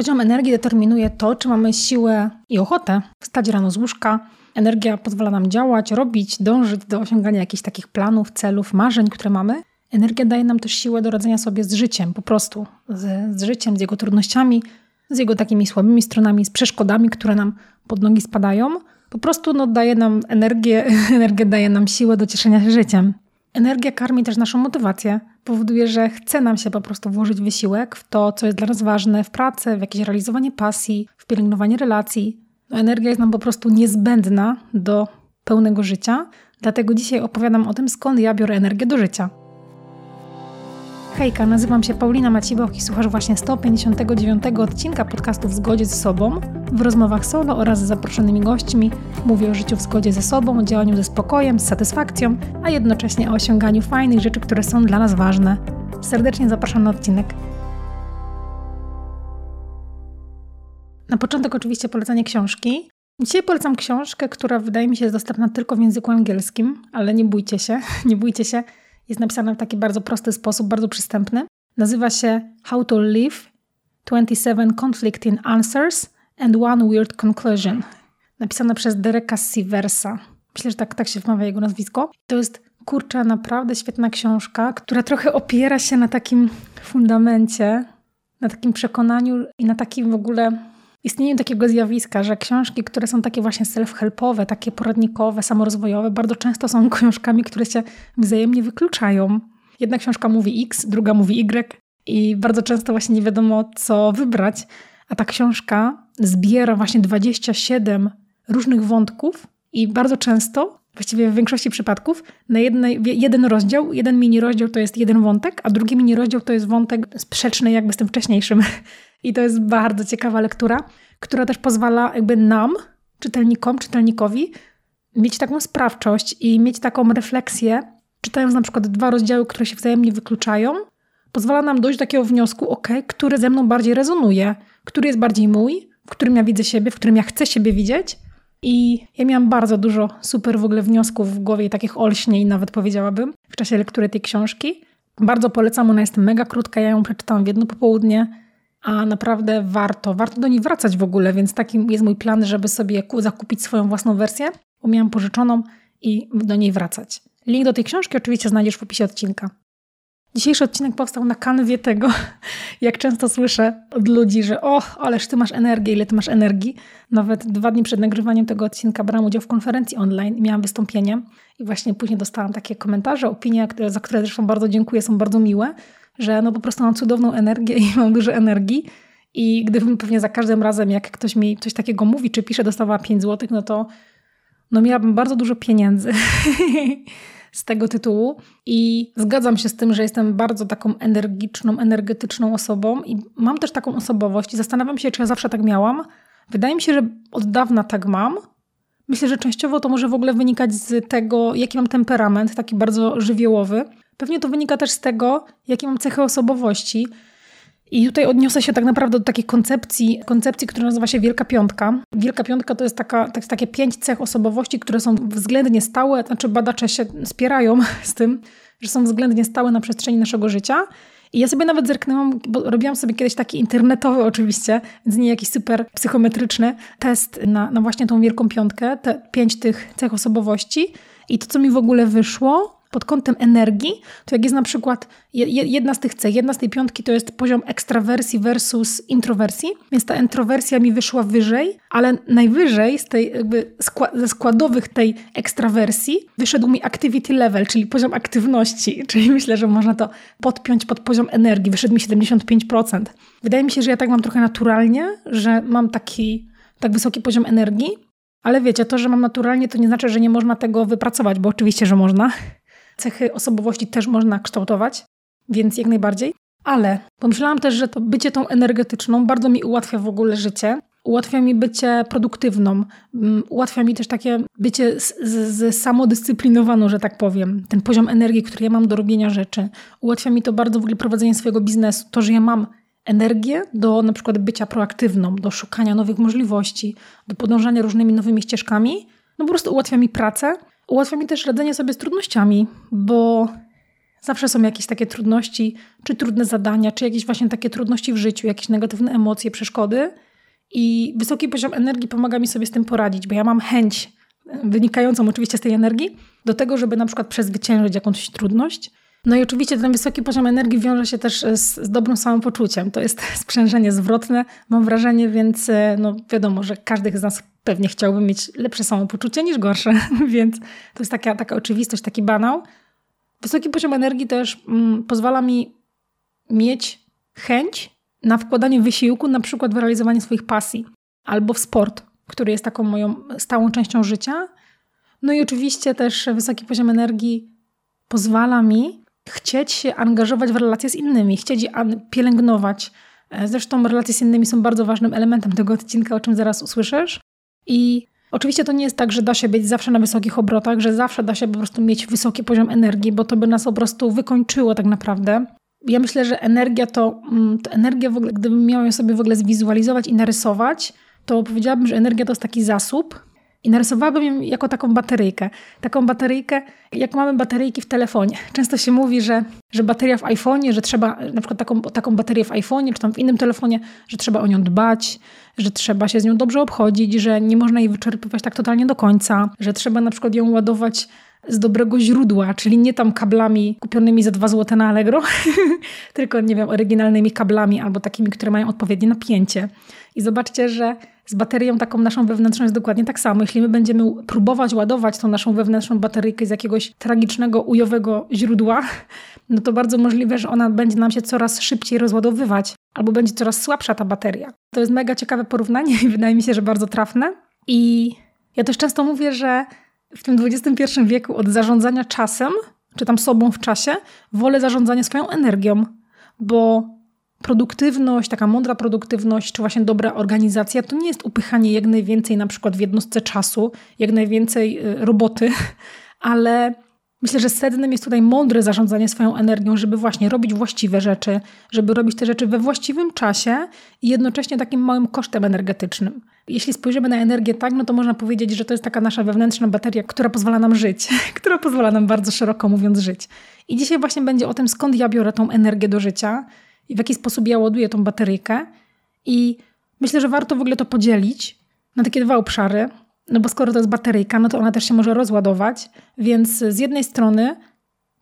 Poziom energii determinuje to, czy mamy siłę i ochotę wstać rano z łóżka. Energia pozwala nam działać, robić, dążyć do osiągania jakichś takich planów, celów, marzeń, które mamy. Energia daje nam też siłę do radzenia sobie z życiem, po prostu z, z życiem, z jego trudnościami, z jego takimi słabymi stronami, z przeszkodami, które nam pod nogi spadają. Po prostu no, daje nam energię, energia daje nam siłę do cieszenia się życiem. Energia karmi też naszą motywację. Powoduje, że chce nam się po prostu włożyć wysiłek w to, co jest dla nas ważne, w pracę, w jakieś realizowanie pasji, w pielęgnowanie relacji. No, energia jest nam po prostu niezbędna do pełnego życia. Dlatego dzisiaj opowiadam o tym, skąd ja biorę energię do życia. Hejka, nazywam się Paulina Maciboch i słuchasz właśnie 159 odcinka podcastu W zgodzie ze sobą. W rozmowach solo oraz z zaproszonymi gośćmi mówię o życiu w zgodzie ze sobą, o działaniu ze spokojem, z satysfakcją, a jednocześnie o osiąganiu fajnych rzeczy, które są dla nas ważne. Serdecznie zapraszam na odcinek. Na początek oczywiście polecanie książki. Dzisiaj polecam książkę, która wydaje mi się jest dostępna tylko w języku angielskim, ale nie bójcie się, nie bójcie się jest napisana w taki bardzo prosty sposób, bardzo przystępny. Nazywa się How to Live 27 Conflicting Answers and One Weird Conclusion. Napisana przez Dereka Siversa. Myślę, że tak, tak się wymawia jego nazwisko. To jest kurczę, naprawdę świetna książka, która trochę opiera się na takim fundamencie, na takim przekonaniu i na takim w ogóle istnieniu takiego zjawiska, że książki, które są takie właśnie self-helpowe, takie poradnikowe, samorozwojowe, bardzo często są książkami, które się wzajemnie wykluczają. Jedna książka mówi X, druga mówi Y i bardzo często właśnie nie wiadomo, co wybrać, a ta książka zbiera właśnie 27 różnych wątków i bardzo często właściwie w większości przypadków, na jednej, jeden rozdział, jeden mini rozdział to jest jeden wątek, a drugi mini rozdział to jest wątek sprzeczny jakby z tym wcześniejszym. I to jest bardzo ciekawa lektura, która też pozwala jakby nam, czytelnikom, czytelnikowi, mieć taką sprawczość i mieć taką refleksję, czytając na przykład dwa rozdziały, które się wzajemnie wykluczają, pozwala nam dojść do takiego wniosku, ok, który ze mną bardziej rezonuje, który jest bardziej mój, w którym ja widzę siebie, w którym ja chcę siebie widzieć. I ja miałam bardzo dużo super w ogóle wniosków w głowie i takich olśnień nawet powiedziałabym w czasie lektury tej książki. Bardzo polecam, ona jest mega krótka, ja ją przeczytałam w jedno popołudnie a naprawdę warto, warto do niej wracać w ogóle, więc taki jest mój plan, żeby sobie zakupić swoją własną wersję, bo miałam pożyczoną i do niej wracać. Link do tej książki oczywiście znajdziesz w opisie odcinka. Dzisiejszy odcinek powstał na kanwie tego, jak często słyszę od ludzi, że o, ależ ty masz energię, ile ty masz energii. Nawet dwa dni przed nagrywaniem tego odcinka brałam udział w konferencji online i miałam wystąpienie i właśnie później dostałam takie komentarze, opinie, za które zresztą bardzo dziękuję, są bardzo miłe, że no po prostu mam cudowną energię i mam dużo energii. I gdybym pewnie za każdym razem, jak ktoś mi coś takiego mówi, czy pisze, dostawała 5 zł, no to no miałabym bardzo dużo pieniędzy z tego tytułu. I zgadzam się z tym, że jestem bardzo taką energiczną, energetyczną osobą i mam też taką osobowość i zastanawiam się, czy ja zawsze tak miałam. Wydaje mi się, że od dawna tak mam. Myślę, że częściowo to może w ogóle wynikać z tego, jaki mam temperament, taki bardzo żywiołowy. Pewnie to wynika też z tego, jakie mam cechy osobowości. I tutaj odniosę się tak naprawdę do takiej koncepcji, koncepcji, która nazywa się Wielka Piątka. Wielka Piątka to jest, taka, jest takie pięć cech osobowości, które są względnie stałe, znaczy badacze się spierają z tym, że są względnie stałe na przestrzeni naszego życia. I ja sobie nawet zerknęłam, bo robiłam sobie kiedyś taki internetowy oczywiście, więc nie jakiś super psychometryczny test na, na właśnie tą Wielką Piątkę, te pięć tych cech osobowości. I to, co mi w ogóle wyszło, pod kątem energii, to jak jest na przykład jedna z tych cech, jedna z tej piątki to jest poziom ekstrawersji versus introwersji, więc ta introwersja mi wyszła wyżej, ale najwyżej z tej jakby ze składowych tej ekstrawersji wyszedł mi activity level, czyli poziom aktywności, czyli myślę, że można to podpiąć pod poziom energii, wyszedł mi 75%. Wydaje mi się, że ja tak mam trochę naturalnie, że mam taki tak wysoki poziom energii, ale wiecie, to, że mam naturalnie, to nie znaczy, że nie można tego wypracować, bo oczywiście, że można cechy osobowości też można kształtować, więc jak najbardziej. Ale pomyślałam też, że to bycie tą energetyczną bardzo mi ułatwia w ogóle życie. Ułatwia mi bycie produktywną, mm, ułatwia mi też takie bycie z, z, z samodyscyplinowaną, że tak powiem. Ten poziom energii, który ja mam do robienia rzeczy. Ułatwia mi to bardzo w ogóle prowadzenie swojego biznesu. To, że ja mam energię do na przykład bycia proaktywną, do szukania nowych możliwości, do podążania różnymi nowymi ścieżkami, no po prostu ułatwia mi pracę ułatwia mi też radzenie sobie z trudnościami, bo Zawsze są jakieś takie trudności, czy trudne zadania, czy jakieś właśnie takie trudności w życiu, jakieś negatywne emocje, przeszkody. I wysoki poziom energii pomaga mi sobie z tym poradzić, bo ja mam chęć, wynikającą oczywiście z tej energii, do tego, żeby na przykład przezwyciężyć jakąś trudność. No i oczywiście ten wysoki poziom energii wiąże się też z, z dobrym samopoczuciem. To jest sprzężenie zwrotne, mam wrażenie, więc e, no wiadomo, że każdy z nas pewnie chciałby mieć lepsze samopoczucie niż gorsze, więc to jest taka, taka oczywistość, taki banał. Wysoki poziom energii też mm, pozwala mi mieć chęć na wkładanie wysiłku, na przykład w realizowanie swoich pasji albo w sport, który jest taką moją stałą częścią życia. No i oczywiście też wysoki poziom energii pozwala mi chcieć się angażować w relacje z innymi, chcieć je pielęgnować. E, zresztą relacje z innymi są bardzo ważnym elementem tego odcinka, o czym zaraz usłyszysz. I oczywiście to nie jest tak, że da się być zawsze na wysokich obrotach, że zawsze da się po prostu mieć wysoki poziom energii, bo to by nas po prostu wykończyło tak naprawdę. Ja myślę, że energia to, mm, to energia w ogóle, gdybym miała ją sobie w ogóle zwizualizować i narysować, to powiedziałabym, że energia to jest taki zasób, i narysowałabym ją jako taką bateryjkę. Taką bateryjkę, jak mamy bateryjki w telefonie. Często się mówi, że, że bateria w iPhone'ie, że trzeba na przykład taką, taką baterię w iPhone'ie, czy tam w innym telefonie, że trzeba o nią dbać, że trzeba się z nią dobrze obchodzić, że nie można jej wyczerpywać tak totalnie do końca, że trzeba na przykład ją ładować z dobrego źródła, czyli nie tam kablami kupionymi za 2 zł na Allegro, tylko nie wiem, oryginalnymi kablami albo takimi, które mają odpowiednie napięcie. I zobaczcie, że z baterią taką naszą wewnętrzną jest dokładnie tak samo. Jeśli my będziemy próbować ładować tą naszą wewnętrzną bateryjkę z jakiegoś tragicznego, ujowego źródła, no to bardzo możliwe, że ona będzie nam się coraz szybciej rozładowywać albo będzie coraz słabsza ta bateria. To jest mega ciekawe porównanie i wydaje mi się, że bardzo trafne. I ja też często mówię, że w tym XXI wieku od zarządzania czasem, czy tam sobą w czasie, wolę zarządzanie swoją energią, bo produktywność, taka mądra produktywność, czy właśnie dobra organizacja, to nie jest upychanie jak najwięcej na przykład w jednostce czasu, jak najwięcej y, roboty, ale myślę, że sednem jest tutaj mądre zarządzanie swoją energią, żeby właśnie robić właściwe rzeczy, żeby robić te rzeczy we właściwym czasie i jednocześnie takim małym kosztem energetycznym. Jeśli spojrzymy na energię tak, no to można powiedzieć, że to jest taka nasza wewnętrzna bateria, która pozwala nam żyć, która pozwala nam bardzo szeroko mówiąc żyć. I dzisiaj właśnie będzie o tym, skąd ja biorę tą energię do życia i w jaki sposób ja ładuję tą bateryjkę. I myślę, że warto w ogóle to podzielić na takie dwa obszary, no bo skoro to jest bateryjka, no to ona też się może rozładować, więc z jednej strony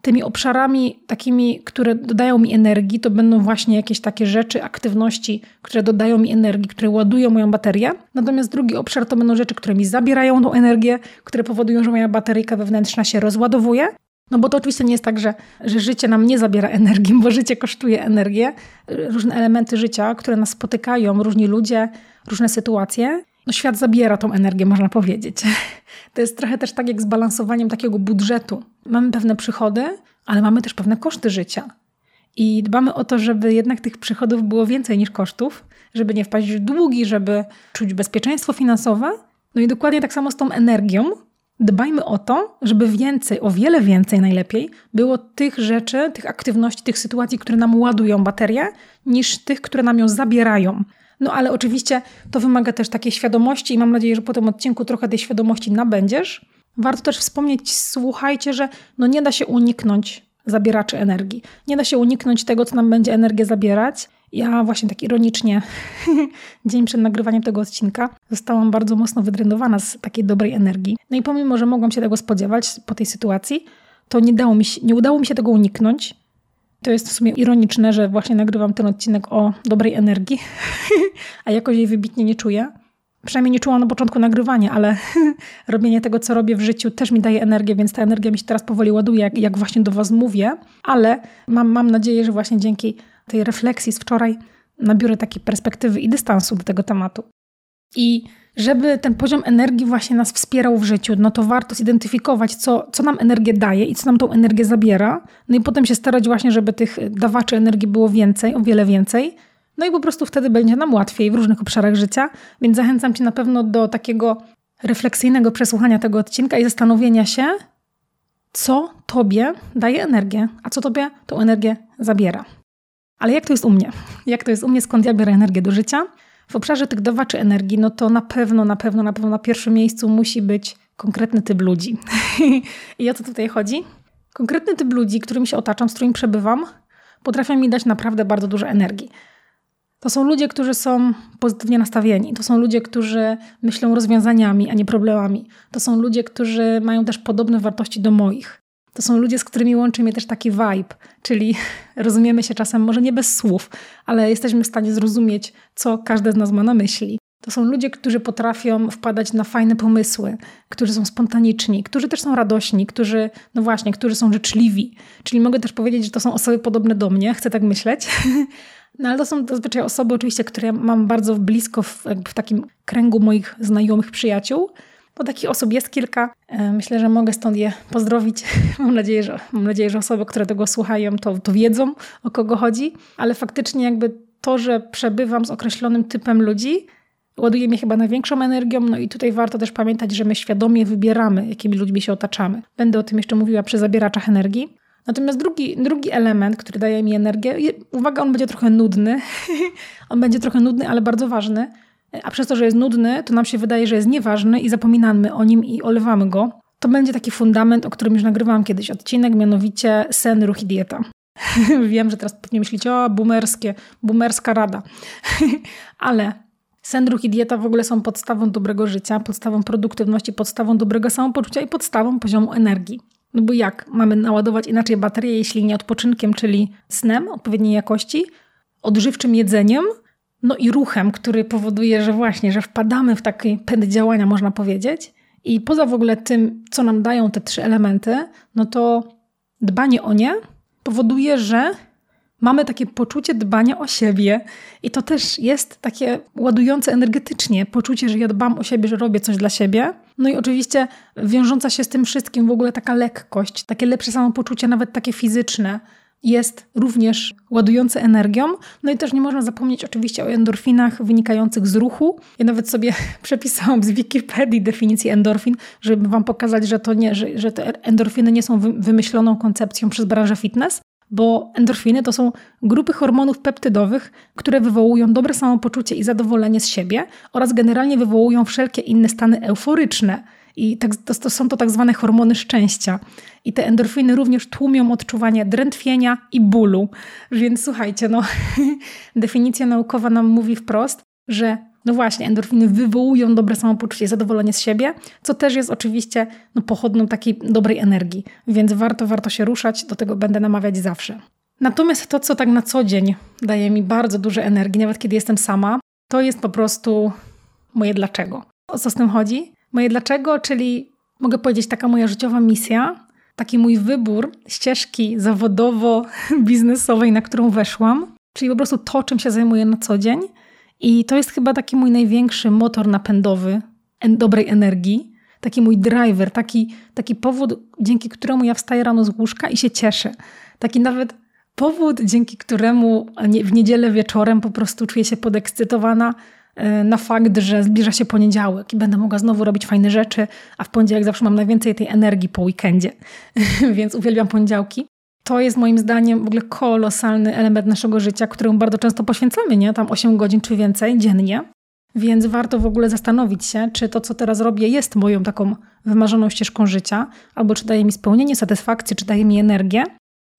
tymi obszarami takimi, które dodają mi energii, to będą właśnie jakieś takie rzeczy, aktywności, które dodają mi energii, które ładują moją baterię. Natomiast drugi obszar to będą rzeczy, które mi zabierają tą energię, które powodują, że moja bateryjka wewnętrzna się rozładowuje. No bo to oczywiście nie jest tak, że, że życie nam nie zabiera energii, bo życie kosztuje energię. Różne elementy życia, które nas spotykają, różni ludzie, różne sytuacje. No świat zabiera tą energię, można powiedzieć. To jest trochę też tak jak z balansowaniem takiego budżetu. Mamy pewne przychody, ale mamy też pewne koszty życia. I dbamy o to, żeby jednak tych przychodów było więcej niż kosztów, żeby nie wpaść w długi, żeby czuć bezpieczeństwo finansowe. No i dokładnie tak samo z tą energią, Dbajmy o to, żeby więcej, o wiele więcej najlepiej, było tych rzeczy, tych aktywności, tych sytuacji, które nam ładują baterię, niż tych, które nam ją zabierają. No ale oczywiście to wymaga też takiej świadomości i mam nadzieję, że po tym odcinku trochę tej świadomości nabędziesz. Warto też wspomnieć, słuchajcie, że no nie da się uniknąć zabieraczy energii. Nie da się uniknąć tego, co nam będzie energię zabierać. Ja właśnie tak ironicznie, dzień przed nagrywaniem tego odcinka, zostałam bardzo mocno wydrenowana z takiej dobrej energii. No i pomimo, że mogłam się tego spodziewać po tej sytuacji, to nie, dało mi się, nie udało mi się tego uniknąć. To jest w sumie ironiczne, że właśnie nagrywam ten odcinek o dobrej energii, a jakoś jej wybitnie nie czuję. Przynajmniej nie czułam na początku nagrywania, ale robienie tego, co robię w życiu, też mi daje energię, więc ta energia mi się teraz powoli ładuje, jak, jak właśnie do Was mówię. Ale mam, mam nadzieję, że właśnie dzięki tej refleksji z wczoraj nabiorę takiej perspektywy i dystansu do tego tematu. I żeby ten poziom energii właśnie nas wspierał w życiu, no to warto zidentyfikować, co, co nam energię daje i co nam tą energię zabiera. No i potem się starać właśnie, żeby tych dawaczy energii było więcej, o wiele więcej. No i po prostu wtedy będzie nam łatwiej w różnych obszarach życia. Więc zachęcam Cię na pewno do takiego refleksyjnego przesłuchania tego odcinka i zastanowienia się, co Tobie daje energię, a co Tobie tą energię zabiera. Ale jak to jest u mnie? Jak to jest u mnie, skąd ja biorę energię do życia? W obszarze tych dawaczy energii, no to na pewno, na pewno, na pewno na pierwszym miejscu musi być konkretny typ ludzi. I o co tutaj chodzi? Konkretny typ ludzi, którym się otaczam, z którymi przebywam, potrafią mi dać naprawdę bardzo dużo energii. To są ludzie, którzy są pozytywnie nastawieni. To są ludzie, którzy myślą rozwiązaniami, a nie problemami. To są ludzie, którzy mają też podobne wartości do moich. To są ludzie, z którymi łączy mnie też taki vibe, czyli rozumiemy się czasem może nie bez słów, ale jesteśmy w stanie zrozumieć, co każdy z nas ma na myśli. To są ludzie, którzy potrafią wpadać na fajne pomysły, którzy są spontaniczni, którzy też są radośni, którzy, no właśnie, którzy są życzliwi. Czyli mogę też powiedzieć, że to są osoby podobne do mnie, chcę tak myśleć. No ale to są zazwyczaj osoby oczywiście, które mam bardzo blisko w, w takim kręgu moich znajomych, przyjaciół. Bo takich osób jest kilka. E, myślę, że mogę stąd je pozdrowić. Mam nadzieję, że, mam nadzieję, że osoby, które tego słuchają, to, to wiedzą, o kogo chodzi. Ale faktycznie jakby to, że przebywam z określonym typem ludzi, ładuje mnie chyba największą energią. No i tutaj warto też pamiętać, że my świadomie wybieramy, jakimi ludźmi się otaczamy. Będę o tym jeszcze mówiła przy zabieraczach energii. Natomiast drugi, drugi element, który daje mi energię, uwaga, on będzie trochę nudny. on będzie trochę nudny, ale bardzo ważny. A przez to, że jest nudny, to nam się wydaje, że jest nieważny i zapominamy o nim i olewamy go. To będzie taki fundament, o którym już nagrywałam kiedyś odcinek, mianowicie sen, ruch i dieta. Wiem, że teraz pewnie myślicie, o, boomerskie, boomerska rada. ale sen, ruch i dieta w ogóle są podstawą dobrego życia, podstawą produktywności, podstawą dobrego samopoczucia i podstawą poziomu energii. No bo jak mamy naładować inaczej baterię, jeśli nie odpoczynkiem, czyli snem odpowiedniej jakości, odżywczym jedzeniem, no i ruchem, który powoduje, że właśnie, że wpadamy w taki pęd działania, można powiedzieć. I poza w ogóle tym, co nam dają te trzy elementy, no to dbanie o nie powoduje, że mamy takie poczucie dbania o siebie i to też jest takie ładujące energetycznie poczucie, że ja dbam o siebie, że robię coś dla siebie. No i oczywiście wiążąca się z tym wszystkim w ogóle taka lekkość, takie lepsze samopoczucie, nawet takie fizyczne, jest również ładujące energią. No i też nie można zapomnieć oczywiście o endorfinach wynikających z ruchu. Ja nawet sobie przepisałam z Wikipedii definicję endorfin, żeby wam pokazać, że to nie, że, że te endorfiny nie są wymyśloną koncepcją przez branżę fitness, bo endorfiny to są grupy hormonów peptydowych, które wywołują dobre samopoczucie i zadowolenie z siebie oraz generalnie wywołują wszelkie inne stany euforyczne. I tak, to, są to tak zwane hormony szczęścia. I te endorfiny również tłumią odczuwanie drętwienia i bólu. Więc słuchajcie, no, definicja naukowa nam mówi wprost, że no właśnie, endorfiny wywołują dobre samopoczucie, zadowolenie z siebie, co też jest oczywiście no, pochodną takiej dobrej energii. Więc warto, warto się ruszać, do tego będę namawiać zawsze. Natomiast to, co tak na co dzień daje mi bardzo dużo energii, nawet kiedy jestem sama, to jest po prostu moje dlaczego. O co z tym chodzi? Moje dlaczego, czyli mogę powiedzieć taka moja życiowa misja, taki mój wybór ścieżki zawodowo-biznesowej, na którą weszłam, czyli po prostu to, czym się zajmuję na co dzień – i to jest chyba taki mój największy motor napędowy dobrej energii, taki mój driver, taki, taki powód, dzięki któremu ja wstaję rano z łóżka i się cieszę. Taki nawet powód, dzięki któremu w niedzielę wieczorem po prostu czuję się podekscytowana na fakt, że zbliża się poniedziałek i będę mogła znowu robić fajne rzeczy, a w poniedziałek zawsze mam najwięcej tej energii po weekendzie, więc uwielbiam poniedziałki to jest moim zdaniem w ogóle kolosalny element naszego życia, któremu bardzo często poświęcamy, nie? Tam 8 godzin czy więcej dziennie. Więc warto w ogóle zastanowić się, czy to, co teraz robię, jest moją taką wymarzoną ścieżką życia, albo czy daje mi spełnienie, satysfakcję, czy daje mi energię,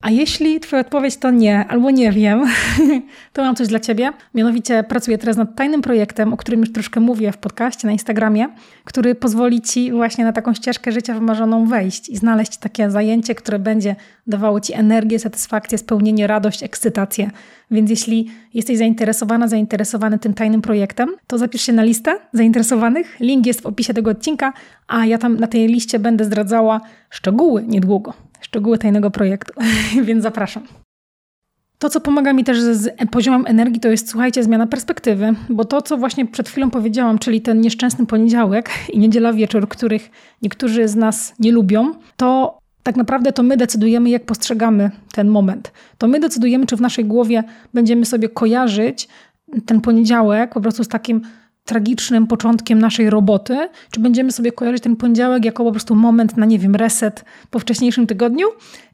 a jeśli Twoja odpowiedź to nie, albo nie wiem, to mam coś dla Ciebie. Mianowicie pracuję teraz nad tajnym projektem, o którym już troszkę mówię w podcaście na Instagramie, który pozwoli Ci właśnie na taką ścieżkę życia wymarzoną wejść i znaleźć takie zajęcie, które będzie dawało Ci energię, satysfakcję, spełnienie, radość, ekscytację. Więc jeśli jesteś zainteresowana, zainteresowany tym tajnym projektem, to zapisz się na listę zainteresowanych. Link jest w opisie tego odcinka, a ja tam na tej liście będę zdradzała szczegóły niedługo szczegóły tajnego projektu, więc zapraszam. To, co pomaga mi też z poziomem energii, to jest, słuchajcie, zmiana perspektywy, bo to, co właśnie przed chwilą powiedziałam, czyli ten nieszczęsny poniedziałek i niedziela wieczór, których niektórzy z nas nie lubią, to tak naprawdę to my decydujemy, jak postrzegamy ten moment. To my decydujemy, czy w naszej głowie będziemy sobie kojarzyć ten poniedziałek po prostu z takim tragicznym początkiem naszej roboty, czy będziemy sobie kojarzyć ten poniedziałek jako po prostu moment na, nie wiem, reset po wcześniejszym tygodniu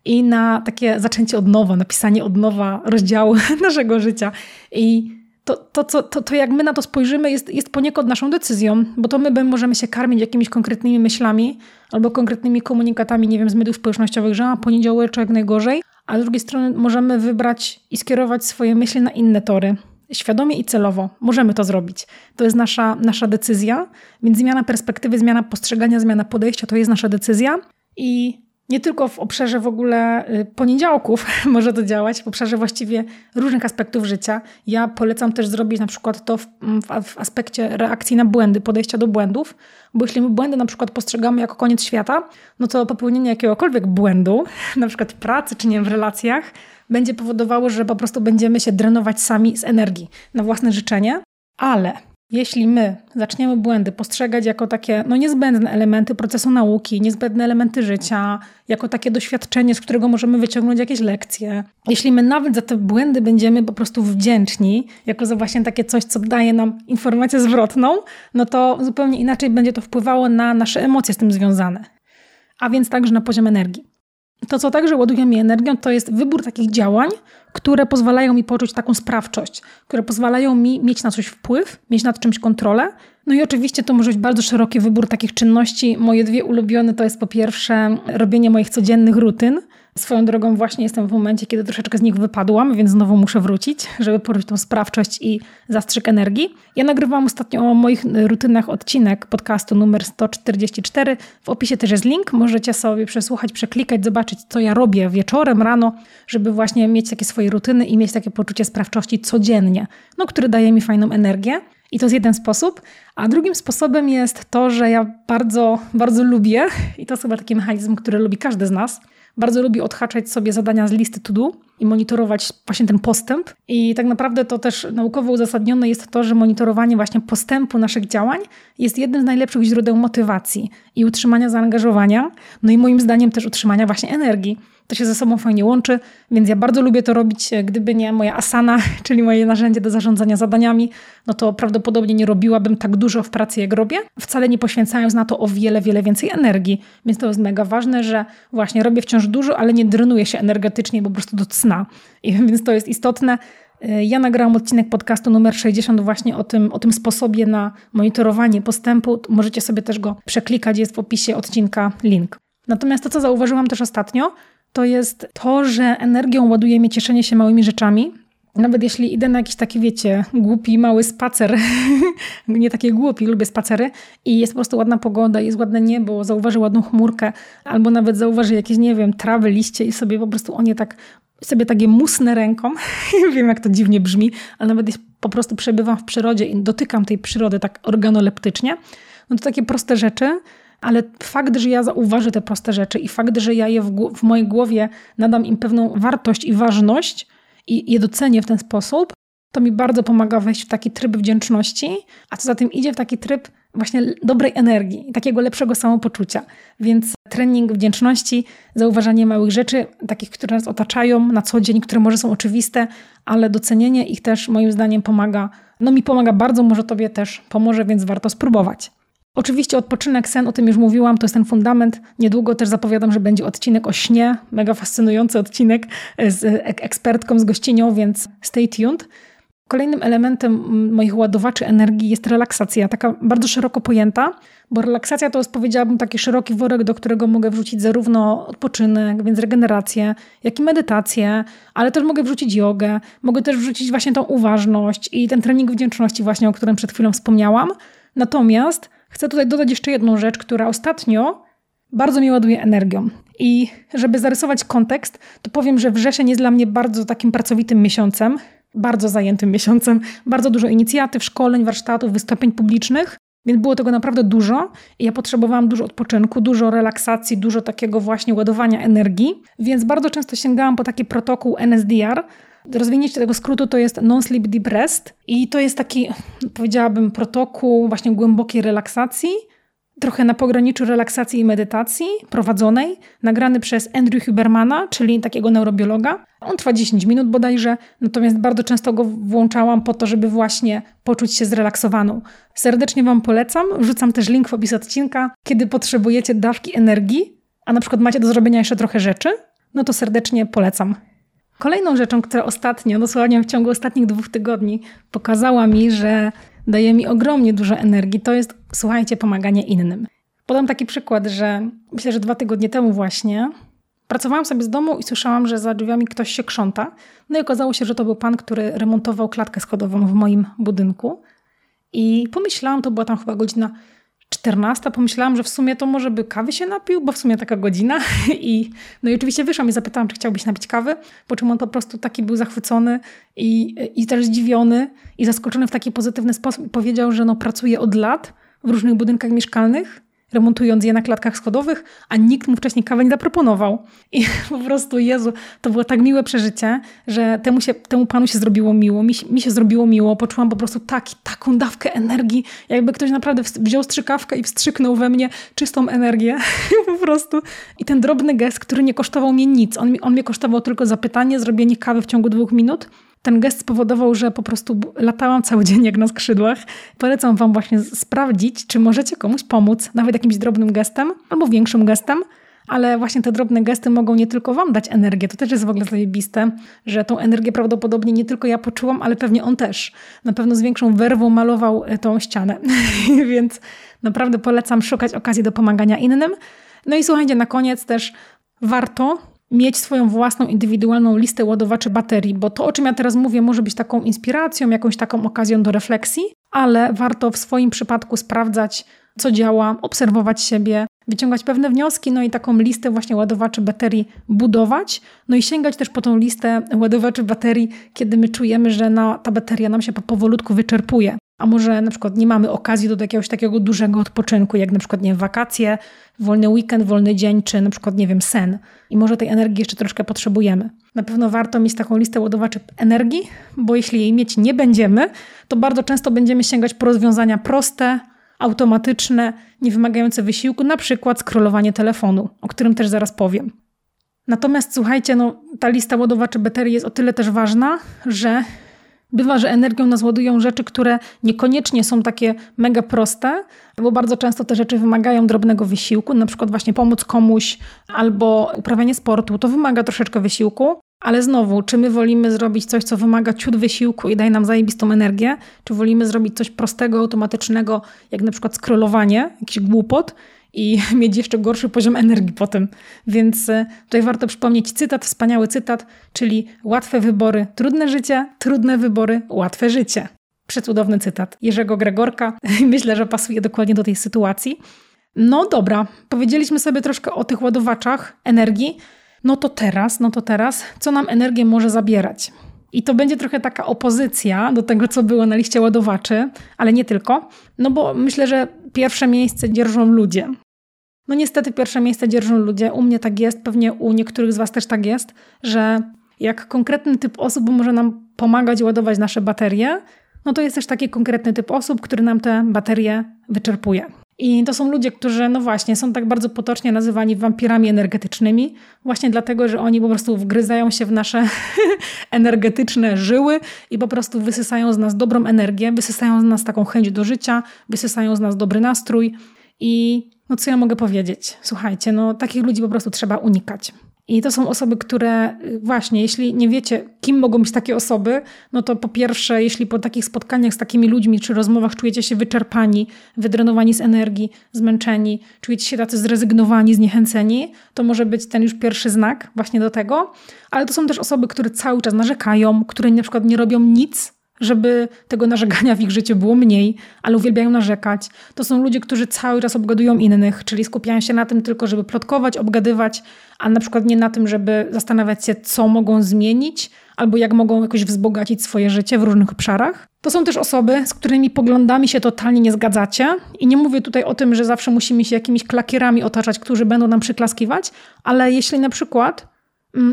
i na takie zaczęcie od nowa, napisanie od nowa rozdziału naszego życia. I to, to, to, to, to jak my na to spojrzymy, jest, jest poniekąd naszą decyzją, bo to my możemy się karmić jakimiś konkretnymi myślami albo konkretnymi komunikatami, nie wiem, z mediów społecznościowych, że a poniedziałek najgorzej, a z drugiej strony możemy wybrać i skierować swoje myśli na inne tory. Świadomie i celowo możemy to zrobić. To jest nasza, nasza decyzja, więc zmiana perspektywy, zmiana postrzegania, zmiana podejścia to jest nasza decyzja. I nie tylko w obszarze w ogóle y, poniedziałków może to działać, w obszarze właściwie różnych aspektów życia. Ja polecam też zrobić na przykład to w, w, w, aspekcie reakcji na błędy, podejścia do błędów, bo jeśli my błędy na przykład postrzegamy jako koniec świata, no to popełnienie jakiegokolwiek błędu, na przykład w pracy czy nie w relacjach, będzie powodowało, że po prostu będziemy się drenować sami z energii na własne życzenie. Ale jeśli my zaczniemy błędy postrzegać jako takie no, niezbędne elementy procesu nauki, niezbędne elementy życia, jako takie doświadczenie, z którego możemy wyciągnąć jakieś lekcje, jeśli my nawet za te błędy będziemy po prostu wdzięczni, jako za właśnie takie coś, co daje nam informację zwrotną, no to zupełnie inaczej będzie to wpływało na nasze emocje z tym związane. A więc także na poziom energii. To, co także ładuje mi energią, to jest wybór takich działań, które pozwalają mi poczuć taką sprawczość, które pozwalają mi mieć na coś wpływ, mieć nad czymś kontrolę. No i oczywiście to może być bardzo szeroki wybór takich czynności. Moje dwie ulubione to jest po pierwsze robienie moich codziennych rutyn, Swoją drogą właśnie jestem w momencie, kiedy troszeczkę z nich wypadłam, więc znowu muszę wrócić, żeby poruszyć tą sprawczość i zastrzyk energii. Ja nagrywałam ostatnio o moich rutynach odcinek podcastu numer 144. W opisie też jest link, możecie sobie przesłuchać, przeklikać, zobaczyć, co ja robię wieczorem, rano, żeby właśnie mieć takie swoje rutyny i mieć takie poczucie sprawczości codziennie, no, które daje mi fajną energię. I to jest jeden sposób. A drugim sposobem jest to, że ja bardzo, bardzo lubię, i to jest chyba taki mechanizm, który lubi każdy z nas, bardzo lubi odhaczać sobie zadania z listy to do i monitorować właśnie ten postęp. I tak naprawdę to też naukowo uzasadnione jest to, że monitorowanie właśnie postępu naszych działań jest jednym z najlepszych źródeł motywacji i utrzymania zaangażowania, no i moim zdaniem też utrzymania właśnie energii. To się ze sobą fajnie łączy, więc ja bardzo lubię to robić. Gdyby nie moja asana, czyli moje narzędzie do zarządzania zadaniami, no to prawdopodobnie nie robiłabym tak dużo w pracy, jak robię, wcale nie poświęcając na to o wiele, wiele więcej energii. Więc to jest mega ważne, że właśnie robię wciąż dużo, ale nie drenuję się energetycznie po prostu do cna. I więc to jest istotne. Ja nagrałam odcinek podcastu numer 60 właśnie o tym, o tym sposobie na monitorowanie postępu. Możecie sobie też go przeklikać, jest w opisie odcinka link. Natomiast to, co zauważyłam też ostatnio, to jest to, że energią ładuje mnie cieszenie się małymi rzeczami. Nawet jeśli idę na jakiś taki, wiecie, głupi, mały spacer, nie takie głupi, lubię spacery i jest po prostu ładna pogoda, jest ładne niebo, zauważy ładną chmurkę, albo nawet zauważy jakieś, nie wiem, trawy, liście i sobie po prostu o nie tak, sobie takie musnę ręką. wiem, jak to dziwnie brzmi, ale nawet jeśli po prostu przebywam w przyrodzie i dotykam tej przyrody tak organoleptycznie, no to takie proste rzeczy ale fakt, że ja zauważę te proste rzeczy i fakt, że ja je w, w mojej głowie nadam im pewną wartość i ważność i je docenię w ten sposób, to mi bardzo pomaga wejść w taki tryb wdzięczności, a co za tym idzie w taki tryb właśnie dobrej energii takiego lepszego samopoczucia. Więc trening wdzięczności, zauważanie małych rzeczy, takich, które nas otaczają na co dzień, które może są oczywiste, ale docenienie ich też moim zdaniem pomaga. No mi pomaga bardzo, może Tobie też pomoże, więc warto spróbować. Oczywiście odpoczynek, sen, o tym już mówiłam, to jest ten fundament. Niedługo też zapowiadam, że będzie odcinek o śnie, mega fascynujący odcinek z ekspertką, z gościnią, więc stay tuned. Kolejnym elementem moich ładowaczy energii jest relaksacja, taka bardzo szeroko pojęta, bo relaksacja to jest, powiedziałabym, taki szeroki worek, do którego mogę wrzucić zarówno odpoczynek, więc regenerację, jak i medytację, ale też mogę wrzucić jogę, mogę też wrzucić właśnie tą uważność i ten trening wdzięczności właśnie, o którym przed chwilą wspomniałam. Natomiast Chcę tutaj dodać jeszcze jedną rzecz, która ostatnio bardzo mi ładuje energią. I żeby zarysować kontekst, to powiem, że wrzesień jest dla mnie bardzo takim pracowitym miesiącem, bardzo zajętym miesiącem, bardzo dużo inicjatyw, szkoleń, warsztatów, wystąpień publicznych, więc było tego naprawdę dużo i ja potrzebowałam dużo odpoczynku, dużo relaksacji, dużo takiego właśnie ładowania energii, więc bardzo często sięgałam po taki protokół NSDR, Rozwinięcie tego skrótu to jest Non-Sleep Deep Rest i to jest taki, powiedziałabym, protokół właśnie głębokiej relaksacji, trochę na pograniczu relaksacji i medytacji prowadzonej, nagrany przez Andrew Hubermana, czyli takiego neurobiologa. On trwa 10 minut bodajże, natomiast bardzo często go włączałam po to, żeby właśnie poczuć się zrelaksowaną. Serdecznie Wam polecam, wrzucam też link w opis odcinka. Kiedy potrzebujecie dawki energii, a na przykład macie do zrobienia jeszcze trochę rzeczy, no to serdecznie polecam. Kolejną rzeczą, która ostatnio, dosłownie w ciągu ostatnich dwóch tygodni pokazała mi, że daje mi ogromnie dużo energii, to jest, słuchajcie, pomaganie innym. Podam taki przykład, że myślę, że dwa tygodnie temu właśnie pracowałam sobie z domu i słyszałam, że za drzwiami ktoś się krząta. No i okazało się, że to był pan, który remontował klatkę schodową w moim budynku. I pomyślałam, to była tam chyba godzina 14, pomyślałam, że w sumie to może by kawy się napił, bo w sumie taka godzina. I, no i oczywiście wyszłam i zapytałam, czy chciałbyś napić kawy, po czym on po prostu taki był zachwycony i, i też zdziwiony i zaskoczony w taki pozytywny sposób. Powiedział, że no pracuje od lat w różnych budynkach mieszkalnych remontując je na klatkach schodowych, a nikt mu wcześniej kawy nie zaproponował. I po prostu, Jezu, to było tak miłe przeżycie, że temu, się, temu panu się zrobiło miło, mi, mi się zrobiło miło, poczułam po prostu taki, taką dawkę energii, jakby ktoś naprawdę wziął strzykawkę i wstrzyknął we mnie czystą energię, po prostu. I ten drobny gest, który nie kosztował mnie nic, on, on mnie kosztował tylko zapytanie, zrobienie kawy w ciągu dwóch minut, ten gest spowodował, że po prostu latałam cały dzień jak na skrzydłach. Polecam Wam właśnie sprawdzić, czy możecie komuś pomóc, nawet jakimś drobnym gestem albo większym gestem, ale właśnie te drobne gesty mogą nie tylko Wam dać energię. To też jest w ogóle zajebiste, że tą energię prawdopodobnie nie tylko ja poczułam, ale pewnie on też. Na pewno z większą werwą malował e, tą ścianę. Więc naprawdę polecam szukać okazji do pomagania innym. No i słuchajcie, na koniec też warto mieć swoją własną indywidualną listę ładowaczy baterii, bo to, o czym ja teraz mówię, może być taką inspiracją, jakąś taką okazją do refleksji, ale warto w swoim przypadku sprawdzać, co działa, obserwować siebie, wyciągać pewne wnioski, no i taką listę właśnie ładowaczy baterii budować, no i sięgać też po tą listę ładowaczy baterii, kiedy my czujemy, że na, ta bateria nam się powolutku wyczerpuje. A może na przykład nie mamy okazji do jakiegoś takiego dużego odpoczynku, jak na przykład nie wiem, wakacje, wolny weekend, wolny dzień, czy na przykład nie wiem, sen. I może tej energii jeszcze troszkę potrzebujemy. Na pewno warto mieć taką listę ładowaczy energii, bo jeśli jej mieć nie będziemy, to bardzo często będziemy sięgać po rozwiązania proste, automatyczne, nie wymagające wysiłku, na przykład scrollowanie telefonu, o którym też zaraz powiem. Natomiast słuchajcie, no, ta lista ładowaczy baterii jest o tyle też ważna, że Bywa, że energią nas ładują rzeczy, które niekoniecznie są takie mega proste, bo bardzo często te rzeczy wymagają drobnego wysiłku, na przykład właśnie pomóc komuś albo uprawianie sportu. To wymaga troszeczkę wysiłku, ale znowu, czy my wolimy zrobić coś, co wymaga ciut wysiłku i daje nam zajebistą energię, czy wolimy zrobić coś prostego, automatycznego, jak na przykład scrollowanie, jakiś głupot, i mieć jeszcze gorszy poziom energii po tym. Więc e, tutaj warto przypomnieć cytat, wspaniały cytat, czyli łatwe wybory, trudne życie, trudne wybory, łatwe życie. Przecudowny cytat Jerzego Gregorka. Myślę, że pasuje dokładnie do tej sytuacji. No dobra, powiedzieliśmy sobie troszkę o tych ładowaczach energii. No to teraz, no to teraz, co nam energię może zabierać? I to będzie trochę taka opozycja do tego, co było na liście ładowaczy, ale nie tylko. No bo myślę, że pierwsze miejsce dzierżą ludzie. No niestety pierwsze miejsce dzierżą ludzie. U mnie tak jest, pewnie u niektórych z Was też tak jest, że jak konkretny typ osób może nam pomagać ładować nasze baterie, no to jest też taki konkretny typ osób, który nam te baterie wyczerpuje. I to są ludzie, którzy, no właśnie, są tak bardzo potocznie nazywani wampirami energetycznymi, właśnie dlatego, że oni po prostu wgryzają się w nasze energetyczne żyły i po prostu wysysają z nas dobrą energię, wysysają z nas taką chęć do życia, wysysają z nas dobry nastrój. I no co ja mogę powiedzieć? Słuchajcie, no takich ludzi po prostu trzeba unikać. I to są osoby, które y, właśnie, jeśli nie wiecie, kim mogą być takie osoby, no to po pierwsze, jeśli po takich spotkaniach z takimi ludźmi czy rozmowach czujecie się wyczerpani, wydrenowani z energii, zmęczeni, czujecie się tacy zrezygnowani, zniechęceni, to może być ten już pierwszy znak właśnie do tego. Ale to są też osoby, które cały czas narzekają, które na przykład nie robią nic, żeby tego narzekania w ich życiu było mniej, ale uwielbiają narzekać. To są ludzie, którzy cały czas obgadują innych, czyli skupiają się na tym tylko, żeby plotkować, obgadywać, a na przykład nie na tym, żeby zastanawiać się, co mogą zmienić, albo jak mogą jakoś wzbogacić swoje życie w różnych obszarach. To są też osoby, z którymi poglądami się totalnie nie zgadzacie. I nie mówię tutaj o tym, że zawsze musimy się jakimiś klakierami otaczać, którzy będą nam przyklaskiwać, ale jeśli na przykład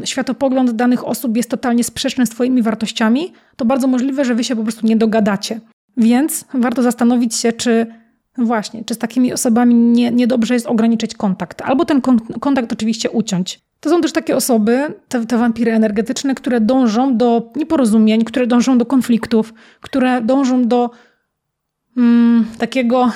światopogląd danych osób jest totalnie sprzeczny z Twoimi wartościami, to bardzo możliwe, że Wy się po prostu nie dogadacie. Więc warto zastanowić się, czy właśnie, czy z takimi osobami nie, niedobrze jest ograniczyć kontakt, albo ten kontakt oczywiście uciąć. To są też takie osoby, te, te wampiry energetyczne, które dążą do nieporozumień, które dążą do konfliktów, które dążą do mm, takiego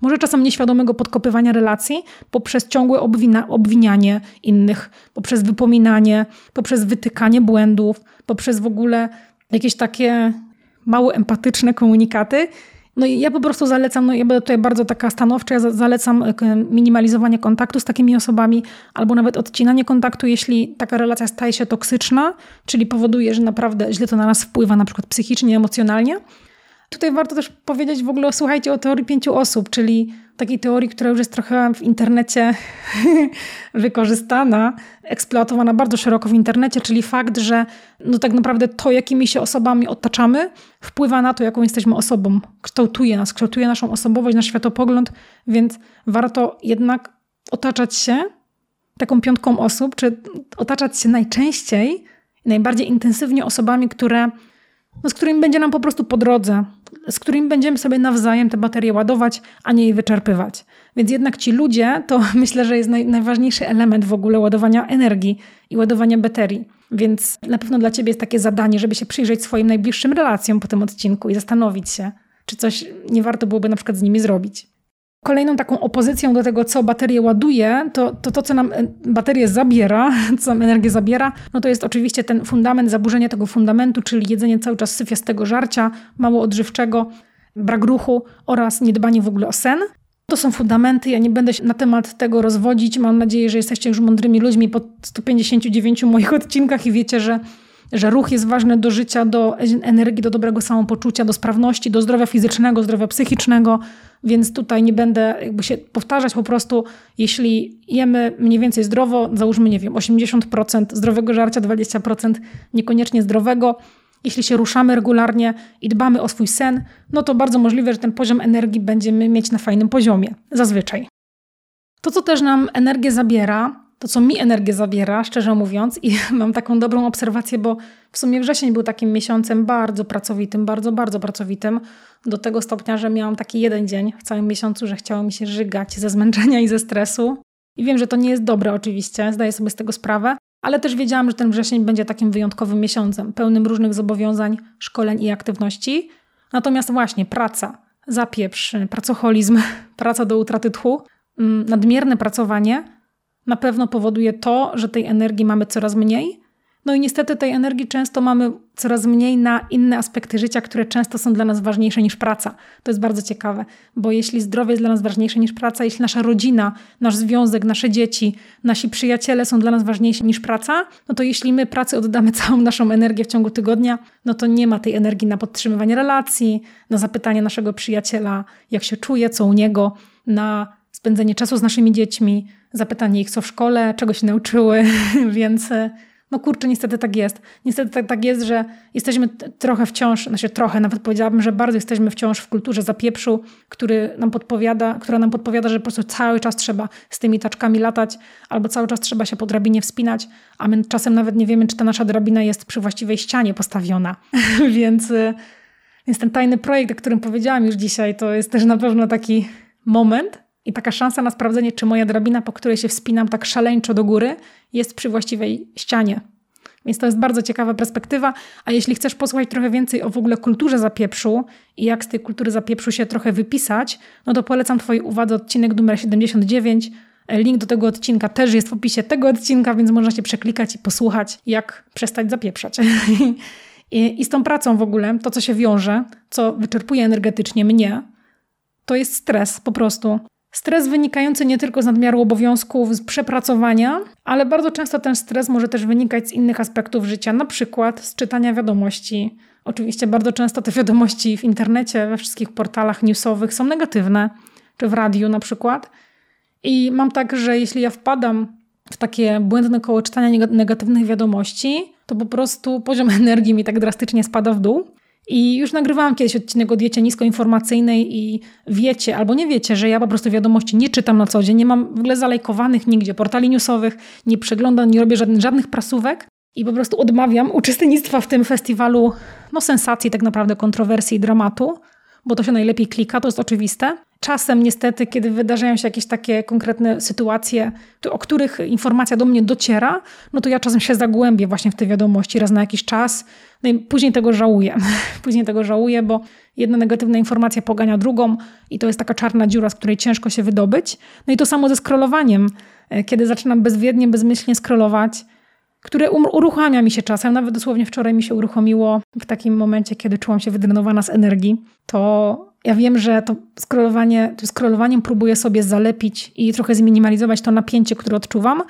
może czasem nieświadomego podkopywania relacji poprzez ciągłe obwina, obwinianie innych, poprzez wypominanie, poprzez wytykanie błędów, poprzez w ogóle jakieś takie mało empatyczne komunikaty. No i ja po prostu zalecam, no ja będę tutaj bardzo taka stanowcza, ja zalecam e, minimalizowanie kontaktu z takimi osobami, albo nawet odcinanie kontaktu, jeśli taka relacja staje się toksyczna, czyli powoduje, że naprawdę źle to na nas wpływa, na przykład psychicznie, emocjonalnie. Tutaj warto też powiedzieć w ogóle, słuchajcie o teorii pięciu osób, czyli takiej teorii, która już jest trochę w internecie wykorzystana, eksploatowana bardzo szeroko w internecie, czyli fakt, że no tak naprawdę to, jakimi się osobami otaczamy, wpływa na to, jaką jesteśmy osobą, kształtuje nas, kształtuje naszą osobowość, nasz światopogląd, więc warto jednak otaczać się taką piątką osób, czy otaczać się najczęściej, najbardziej intensywnie osobami, które no, z którymi będzie nam po prostu po drodze, z którymi będziemy sobie nawzajem te baterie ładować, a nie je wyczerpywać. Więc jednak ci ludzie to myślę, że jest naj, najważniejszy element w ogóle ładowania energii i ładowania baterii. Więc na pewno dla Ciebie jest takie zadanie, żeby się przyjrzeć swoim najbliższym relacjom po tym odcinku i zastanowić się, czy coś nie warto byłoby na przykład z nimi zrobić. Kolejną taką opozycją do tego, co baterię ładuje, to, to to, co nam e, baterię zabiera, co nam energię zabiera, no to jest oczywiście ten fundament, zaburzenie tego fundamentu, czyli jedzenie cały czas syfiastego żarcia, mało odżywczego, brak ruchu oraz niedbanie w ogóle o sen. To są fundamenty, ja nie będę się na temat tego rozwodzić. Mam nadzieję, że jesteście już mądrymi ludźmi po 159 moich odcinkach i wiecie, że że ruch jest ważny do życia, do energii, do dobrego samopoczucia, do sprawności, do zdrowia fizycznego, zdrowia psychicznego, więc tutaj nie będę jakby się powtarzać po prostu, jeśli jemy mniej więcej zdrowo, załóżmy, nie wiem, 80% zdrowego żarcia, 20% niekoniecznie zdrowego, jeśli się ruszamy regularnie i dbamy o swój sen, no to bardzo możliwe, że ten poziom energii będziemy mieć na fajnym poziomie, zazwyczaj. To, co też nam energię zabiera, to, co mi energię zabiera, szczerze mówiąc, i mam taką dobrą obserwację, bo w sumie wrzesień był takim miesiącem bardzo pracowitym, bardzo, bardzo pracowitym, do tego stopnia, że miałam taki jeden dzień w całym miesiącu, że chciało mi się żygać ze zmęczenia i ze stresu. I wiem, że to nie jest dobre oczywiście, zdaję sobie z tego sprawę, ale też wiedziałam, że ten wrzesień będzie takim wyjątkowym miesiącem, pełnym różnych zobowiązań, szkoleń i aktywności. Natomiast właśnie praca, zapieprz, pracoholizm, praca do utraty tchu, mm, nadmierne pracowanie – na pewno powoduje to, że tej energii mamy coraz mniej. No i niestety tej energii często mamy coraz mniej na inne aspekty życia, które często są dla nas ważniejsze niż praca. To jest bardzo ciekawe, bo jeśli zdrowie jest dla nas ważniejsze niż praca, jeśli nasza rodzina, nasz związek, nasze dzieci, nasi przyjaciele są dla nas ważniejsi niż praca, no to jeśli my pracy oddamy całą naszą energię w ciągu tygodnia, no to nie ma tej energii na podtrzymywanie relacji, na zapytanie naszego przyjaciela, jak się czuje, co u niego, na spędzenie czasu z naszymi dziećmi, zapytanie ich, co w szkole, czego się nauczyły, więc e, no kurczę, niestety tak jest. Niestety tak, tak jest, że jesteśmy trochę wciąż, znaczy trochę, nawet powiedziałabym, że bardzo jesteśmy wciąż w kulturze zapieprzu, który nam podpowiada, która nam podpowiada, że po prostu cały czas trzeba z tymi taczkami latać, albo cały czas trzeba się po drabinie wspinać, a my czasem nawet nie wiemy, czy ta nasza drabina jest przy właściwej ścianie postawiona. więc, e, więc ten tajny projekt, o którym powiedziałam już dzisiaj, to jest też na pewno taki moment, i taka szansa na sprawdzenie, czy moja drabina, po której się wspinam tak szaleńczo do góry, jest przy właściwej ścianie. Więc to jest bardzo ciekawa perspektywa. A jeśli chcesz posłuchać trochę więcej o w ogóle kulturze zapieprzu i jak z tej kultury zapieprzu się trochę wypisać, no to polecam Twojej uwadze odcinek numer 79. Link do tego odcinka też jest w opisie tego odcinka, więc można się przeklikać i posłuchać, jak przestać zapieprzać. I, I z tą pracą w ogóle, to co się wiąże, co wyczerpuje energetycznie mnie, to jest stres po prostu. Stres wynikający nie tylko z nadmiaru obowiązków, z przepracowania, ale bardzo często ten stres może też wynikać z innych aspektów życia, na przykład z czytania wiadomości. Oczywiście bardzo często te wiadomości w internecie, we wszystkich portalach newsowych są negatywne, czy w radiu na przykład. I mam tak, że jeśli ja wpadam w takie błędne koło czytania negatywnych wiadomości, to po prostu poziom energii mi tak drastycznie spada w dół. I już nagrywałam kiedyś odcinek o diecie niskoinformacyjnej i wiecie albo nie wiecie, że ja po prostu wiadomości nie czytam na co dzień, nie mam w ogóle zalajkowanych nigdzie portali newsowych, nie przeglądam, nie robię żadnych, żadnych prasówek i po prostu odmawiam uczestnictwa w tym festiwalu no sensacji, tak naprawdę kontrowersji i dramatu, bo to się najlepiej klika, to jest oczywiste. Czasem niestety, kiedy wydarzają się jakieś takie konkretne sytuacje, o których informacja do mnie dociera, no to ja czasem się zagłębię właśnie w te wiadomości raz na jakiś czas. No i później tego żałuję. później tego żałuję, bo jedna negatywna informacja pogania drugą i to jest taka czarna dziura, z której ciężko się wydobyć. No i to samo ze scrollowaniem. E, kiedy zaczynam bezwiednie, bezmyślnie scrollować, które um, uruchamia mi się czasem, nawet dosłownie wczoraj mi się uruchomiło w takim momencie, kiedy czułam się wydrenowana z energii, to ja wiem, że to scrollowanie, to scrollowaniem próbuję sobie zalepić i trochę zminimalizować to napięcie, które odczuwam.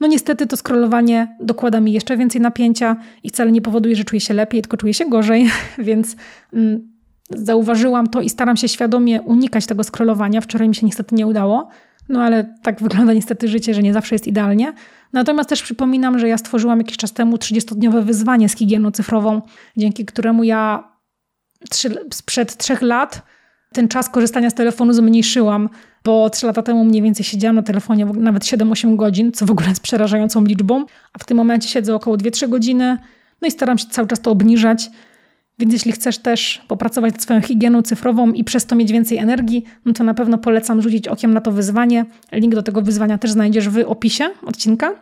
No niestety to scrollowanie dokłada mi jeszcze więcej napięcia i wcale nie powoduje, że czuję się lepiej, tylko czuję się gorzej, więc mm, zauważyłam to i staram się świadomie unikać tego scrollowania. Wczoraj mi się niestety nie udało, no ale tak wygląda niestety życie, że nie zawsze jest idealnie. Natomiast też przypominam, że ja stworzyłam jakiś czas temu 30-dniowe wyzwanie z higieną cyfrową, dzięki któremu ja sprzed trzech lat ten czas korzystania z telefonu zmniejszyłam, bo trzy lata temu mniej więcej siedziałam na telefonie nawet 7-8 godzin, co w ogóle jest przerażającą liczbą, a w tym momencie siedzę około 2-3 godziny, no i staram się cały czas to obniżać. Więc jeśli chcesz też popracować nad swoją higieną cyfrową i przez to mieć więcej energii, no to na pewno polecam rzucić okiem na to wyzwanie. Link do tego wyzwania też znajdziesz w opisie odcinka.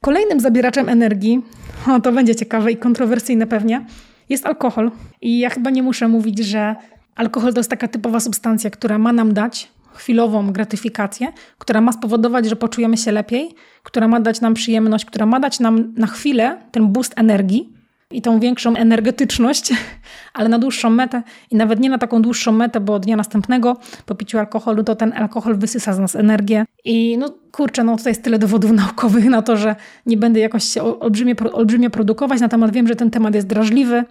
Kolejnym zabieraczem energii, o to będzie ciekawe i kontrowersyjne pewnie, jest alkohol. I ja chyba nie muszę mówić, że alkohol to jest taka typowa substancja, która ma nam dać chwilową gratyfikację, która ma spowodować, że poczujemy się lepiej, która ma dać nam przyjemność, która ma dać nam na chwilę ten boost energii, i tą większą energetyczność, ale na dłuższą metę i nawet nie na taką dłuższą metę, bo dnia następnego po piciu alkoholu to ten alkohol wysysa z nas energię. I no kurczę, no tutaj jest tyle dowodów naukowych na to, że nie będę jakoś się olbrzymie, olbrzymie produkować na temat. Wiem, że ten temat jest drażliwy,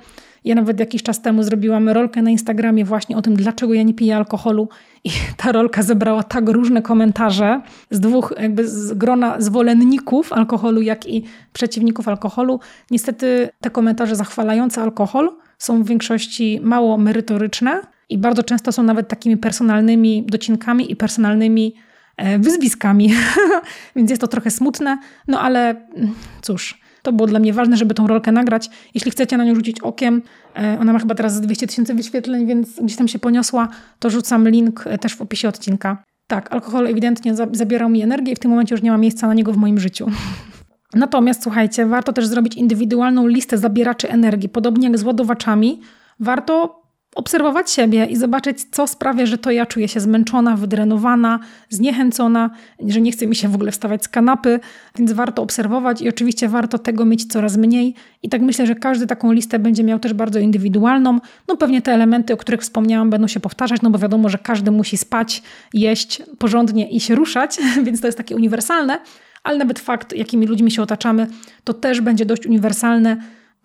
ja nawet jakiś czas temu zrobiłam rolkę na Instagramie właśnie o tym, dlaczego ja nie piję alkoholu i ta rolka zebrała tak różne komentarze z dwóch jakby z grona zwolenników alkoholu, jak i przeciwników alkoholu. Niestety te komentarze zachwalające alkohol są w większości mało merytoryczne i bardzo często są nawet takimi personalnymi docinkami i personalnymi e, wyzwiskami. Więc jest to trochę smutne, no ale mm, cóż, to było dla mnie ważne, żeby tą rolkę nagrać. Jeśli chcecie na nią rzucić okiem, e, ona ma chyba teraz 200 tysięcy wyświetleń, więc gdzieś tam się poniosła, to rzucam link e, też w opisie odcinka. Tak, alkohol ewidentnie zabierał mi energię i w tym momencie już nie ma miejsca na niego w moim życiu. Natomiast słuchajcie, warto też zrobić indywidualną listę zabieraczy energii. Podobnie jak z ładowaczami, warto obserwować siebie i zobaczyć, co sprawia, że to ja czuję się zmęczona, wydrenowana, zniechęcona, że nie chce mi się w ogóle wstawać z kanapy, więc warto obserwować i oczywiście warto tego mieć coraz mniej. I tak myślę, że każdy taką listę będzie miał też bardzo indywidualną. No pewnie te elementy, o których wspomniałam, będą się powtarzać, no bo wiadomo, że każdy musi spać, jeść porządnie i się ruszać, więc to jest takie uniwersalne. Ale nawet fakt, jakimi ludźmi się otaczamy, to też będzie dość uniwersalne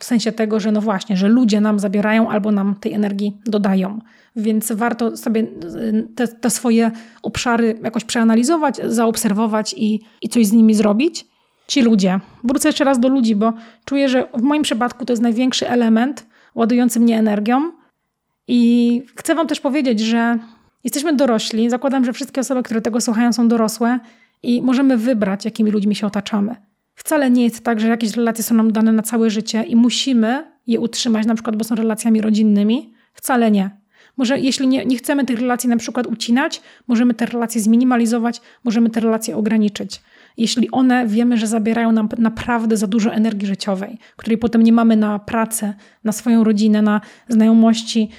w sensie tego, że no właśnie, że ludzie nam zabierają albo nam tej energii dodają. Więc warto sobie te, te swoje obszary jakoś przeanalizować, zaobserwować i, i coś z nimi zrobić. Ci ludzie. Wrócę jeszcze raz do ludzi, bo czuję, że w moim przypadku to jest największy element ładujący mnie energią. I chcę Wam też powiedzieć, że jesteśmy dorośli. Zakładam, że wszystkie osoby, które tego słuchają, są dorosłe i możemy wybrać, jakimi ludźmi się otaczamy. Wcale nie jest tak, że jakieś relacje są nam dane na całe życie i musimy je utrzymać, na przykład, bo są relacjami rodzinnymi. Wcale nie. Może jeśli nie, nie chcemy tych relacji na przykład ucinać, możemy te relacje zminimalizować, możemy te relacje ograniczyć. Jeśli one wiemy, że zabierają nam naprawdę za dużo energii życiowej, której potem nie mamy na pracę, na swoją rodzinę, na znajomości,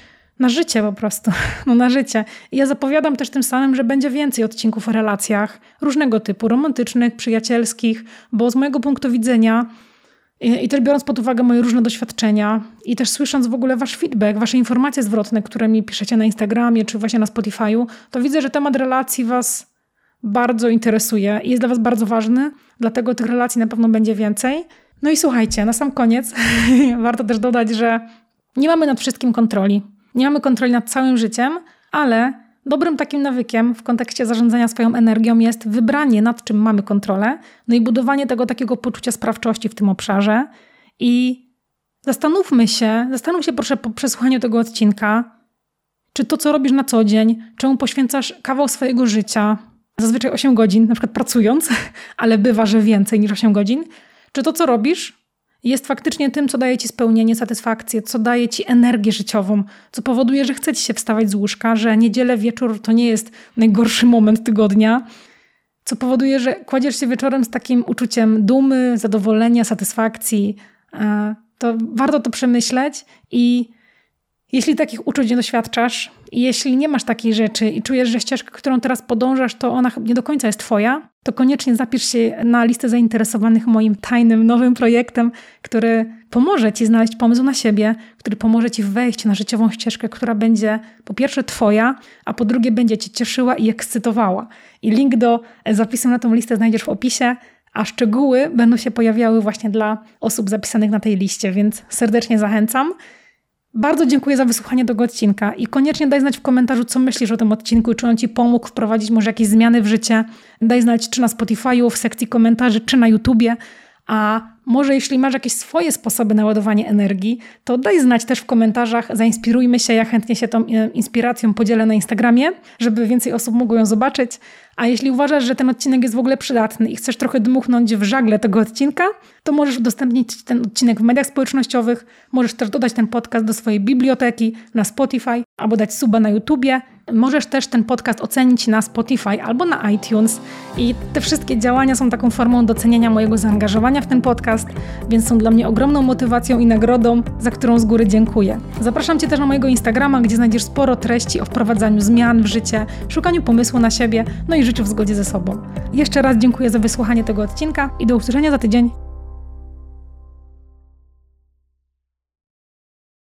na życie po prostu, no na życie. I ja zapowiadam też tym samym, że będzie więcej odcinków o relacjach różnego typu, romantycznych, przyjacielskich, bo z mojego punktu widzenia i, i też biorąc pod uwagę moje różne doświadczenia i też słysząc w ogóle wasz feedback, wasze informacje zwrotne, które mi piszecie na Instagramie czy właśnie na Spotify'u, to widzę, że temat relacji was bardzo interesuje i jest dla was bardzo ważny, dlatego tych relacji na pewno będzie więcej. No i słuchajcie, na sam koniec warto też dodać, że nie mamy nad wszystkim kontroli. Nie mamy kontroli nad całym życiem, ale dobrym takim nawykiem w kontekście zarządzania swoją energią jest wybranie, nad czym mamy kontrolę, no i budowanie tego takiego poczucia sprawczości w tym obszarze. I zastanówmy się, zastanów się proszę po przesłuchaniu tego odcinka, czy to, co robisz na co dzień, czemu poświęcasz kawał swojego życia, zazwyczaj 8 godzin, na przykład pracując, ale bywa, że więcej niż 8 godzin, czy to, co robisz, jest faktycznie tym, co daje ci spełnienie, satysfakcję, co daje ci energię życiową, co powoduje, że chcecie się wstawać z łóżka, że niedzielę wieczór to nie jest najgorszy moment tygodnia, co powoduje, że kładziesz się wieczorem z takim uczuciem dumy, zadowolenia, satysfakcji. To warto to przemyśleć i jeśli takich uczuć nie doświadczasz, jeśli nie masz takiej rzeczy i czujesz, że ścieżka, którą teraz podążasz, to ona nie do końca jest Twoja, to koniecznie zapisz się na listę zainteresowanych moim tajnym, nowym projektem, który pomoże Ci znaleźć pomysł na siebie, który pomoże Ci wejść na życiową ścieżkę, która będzie po pierwsze Twoja, a po drugie będzie Cię cieszyła i ekscytowała. I link do zapisu na tą listę znajdziesz w opisie a szczegóły będą się pojawiały właśnie dla osób zapisanych na tej liście, więc serdecznie zachęcam. Bardzo dziękuję za wysłuchanie tego odcinka i koniecznie daj znać w komentarzu, co myślisz o tym odcinku i czy on Ci pomógł wprowadzić może jakieś zmiany w życie. Daj znać, czy na Spotify'u, w sekcji komentarzy, czy na YouTubie. A może jeśli masz jakieś swoje sposoby na ładowanie energii, to daj znać też w komentarzach, zainspirujmy się, ja chętnie się tą e, inspiracją podzielę na Instagramie, żeby więcej osób mogło ją zobaczyć. A jeśli uważasz, że ten odcinek jest w ogóle przydatny i chcesz trochę dmuchnąć w żagle tego odcinka, to możesz udostępnić ten odcinek w mediach społecznościowych, możesz też dodać ten podcast do swojej biblioteki na Spotify albo dać suba na YouTubie. Możesz też ten podcast ocenić na Spotify albo na iTunes i te wszystkie działania są taką formą docenienia mojego zaangażowania w ten podcast, więc są dla mnie ogromną motywacją i nagrodą, za którą z góry dziękuję. Zapraszam Cię też na mojego Instagrama, gdzie znajdziesz sporo treści o wprowadzaniu zmian w życie, szukaniu pomysłu na siebie, no i życiu w zgodzie ze sobą. Jeszcze raz dziękuję za wysłuchanie tego odcinka i do usłyszenia za tydzień.